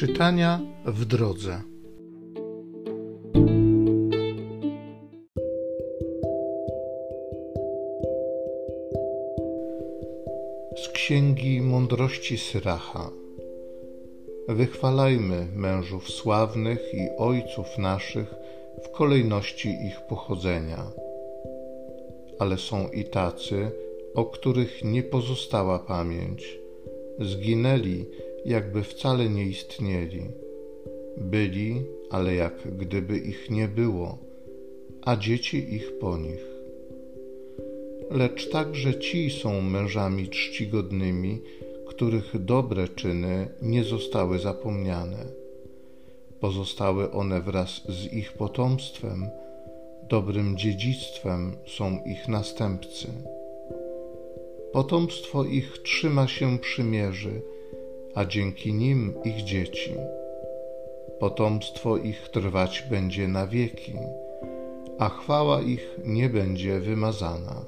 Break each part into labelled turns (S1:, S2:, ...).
S1: Czytania w drodze. Z księgi mądrości Syracha. Wychwalajmy mężów sławnych i ojców naszych w kolejności ich pochodzenia. Ale są i tacy, o których nie pozostała pamięć. Zginęli, jakby wcale nie istnieli. Byli, ale jak gdyby ich nie było, a dzieci ich po nich. Lecz także ci są mężami czcigodnymi, których dobre czyny nie zostały zapomniane. Pozostały one wraz z ich potomstwem, dobrym dziedzictwem są ich następcy. Potomstwo ich trzyma się przymierzy, a dzięki nim ich dzieci. Potomstwo ich trwać będzie na wieki, a chwała ich nie będzie wymazana.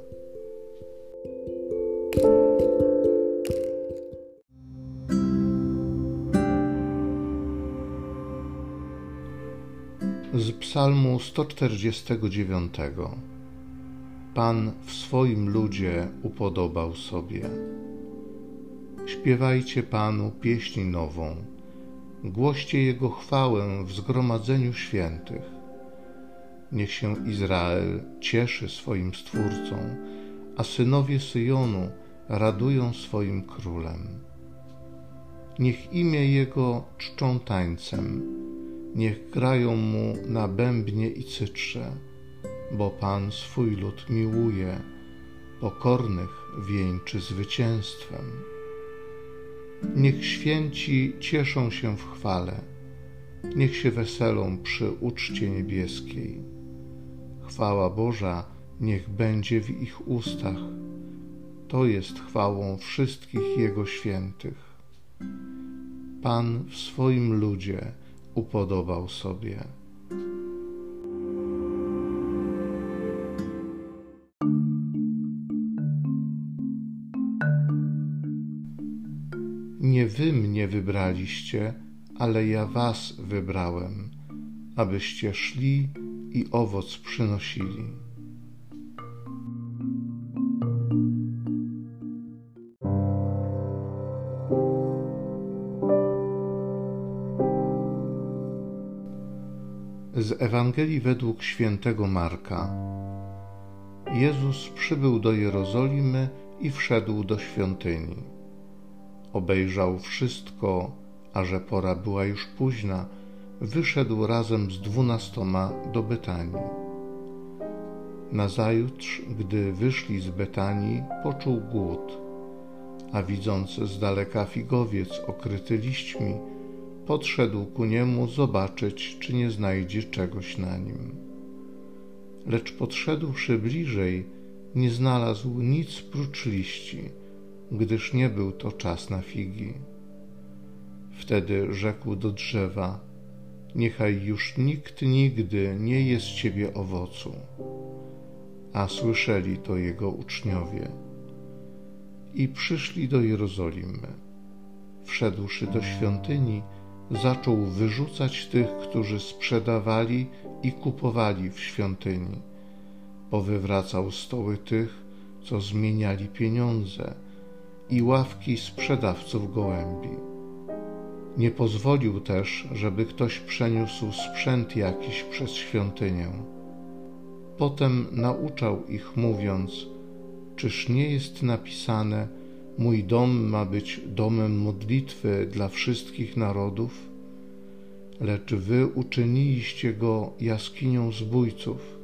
S1: Z Psalmu 149 Pan w swoim ludzie upodobał sobie. Śpiewajcie Panu pieśń nową, głoście Jego chwałę w zgromadzeniu świętych. Niech się Izrael cieszy swoim Stwórcą, a synowie Syjonu radują swoim królem. Niech imię Jego czczą tańcem, niech grają mu na bębnie i cytrze, bo Pan swój lud miłuje, pokornych wieńczy zwycięstwem. Niech święci cieszą się w chwale, niech się weselą przy uczcie niebieskiej. Chwała Boża niech będzie w ich ustach. To jest chwałą wszystkich Jego świętych. Pan w swoim ludzie upodobał sobie. Nie wy mnie wybraliście, ale ja was wybrałem, abyście szli i owoc przynosili. Z Ewangelii według świętego Marka. Jezus przybył do Jerozolimy i wszedł do świątyni obejrzał wszystko, a że pora była już późna, wyszedł razem z dwunastoma do Betanii. Nazajutrz, gdy wyszli z Betanii, poczuł głód, a widząc z daleka figowiec okryty liśćmi, podszedł ku niemu zobaczyć, czy nie znajdzie czegoś na nim. Lecz podszedłszy bliżej, nie znalazł nic prócz liści gdyż nie był to czas na figi. Wtedy rzekł do drzewa: Niechaj już nikt nigdy nie je z ciebie owocu. A słyszeli to jego uczniowie. I przyszli do Jerozolimy. Wszedłszy do świątyni, zaczął wyrzucać tych, którzy sprzedawali i kupowali w świątyni. Powywracał stoły tych, co zmieniali pieniądze i ławki sprzedawców gołębi. Nie pozwolił też, żeby ktoś przeniósł sprzęt jakiś przez świątynię. Potem nauczał ich, mówiąc: Czyż nie jest napisane, Mój dom ma być domem modlitwy dla wszystkich narodów? Lecz wy uczyniliście go jaskinią zbójców.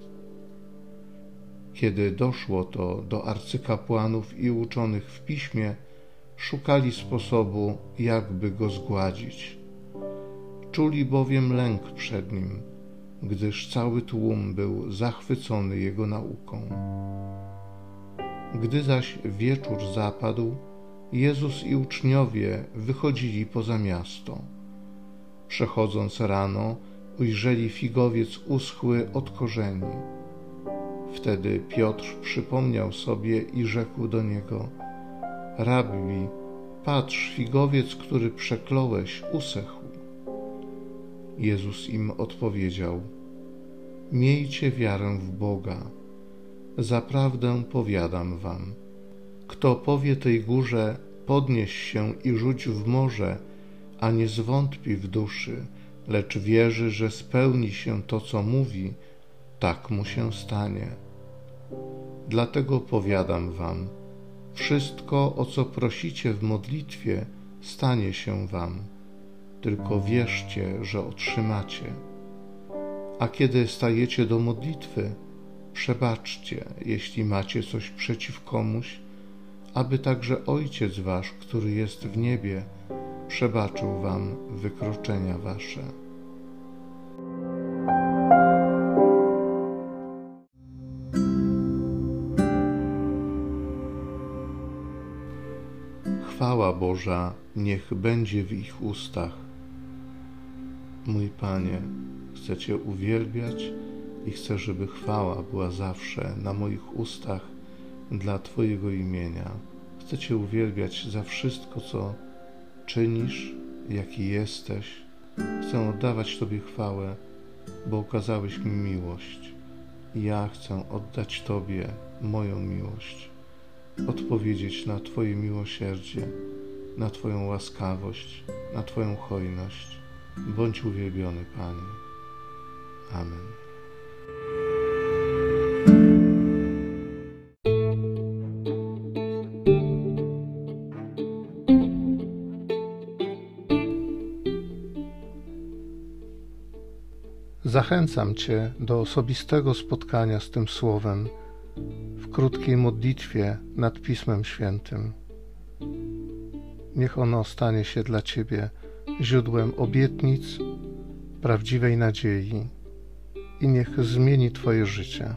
S1: Kiedy doszło to do arcykapłanów i uczonych w piśmie, szukali sposobu, jakby go zgładzić. Czuli bowiem lęk przed nim, gdyż cały tłum był zachwycony jego nauką. Gdy zaś wieczór zapadł, Jezus i uczniowie wychodzili poza miasto. Przechodząc rano, ujrzeli figowiec uschły od korzeni Wtedy Piotr przypomniał sobie i rzekł do niego: Rabbi, patrz, figowiec, który przekląłeś, usechł. Jezus im odpowiedział: Miejcie wiarę w Boga. Zaprawdę powiadam wam, kto powie tej górze, podnieś się i rzuć w morze, a nie zwątpi w duszy, lecz wierzy, że spełni się to, co mówi, tak mu się stanie. Dlatego powiadam wam, wszystko, o co prosicie w modlitwie, stanie się wam. Tylko wierzcie, że otrzymacie. A kiedy stajecie do modlitwy, przebaczcie, jeśli macie coś przeciw komuś, aby także Ojciec Wasz, który jest w niebie, przebaczył Wam wykroczenia Wasze. Chwała Boża niech będzie w ich ustach. Mój Panie, chcę Cię uwielbiać i chcę, żeby chwała była zawsze na moich ustach dla Twojego imienia. Chcę Cię uwielbiać za wszystko, co czynisz, jaki jesteś. Chcę oddawać Tobie chwałę, bo okazałeś mi miłość. Ja chcę oddać Tobie moją miłość, odpowiedzieć na Twoje miłosierdzie, na Twoją łaskawość, na Twoją hojność. Bądź uwielbiony, Panie. Amen. Zachęcam Cię do osobistego spotkania z tym Słowem krótkiej modlitwie nad Pismem Świętym. Niech ono stanie się dla Ciebie źródłem obietnic, prawdziwej nadziei i niech zmieni Twoje życie.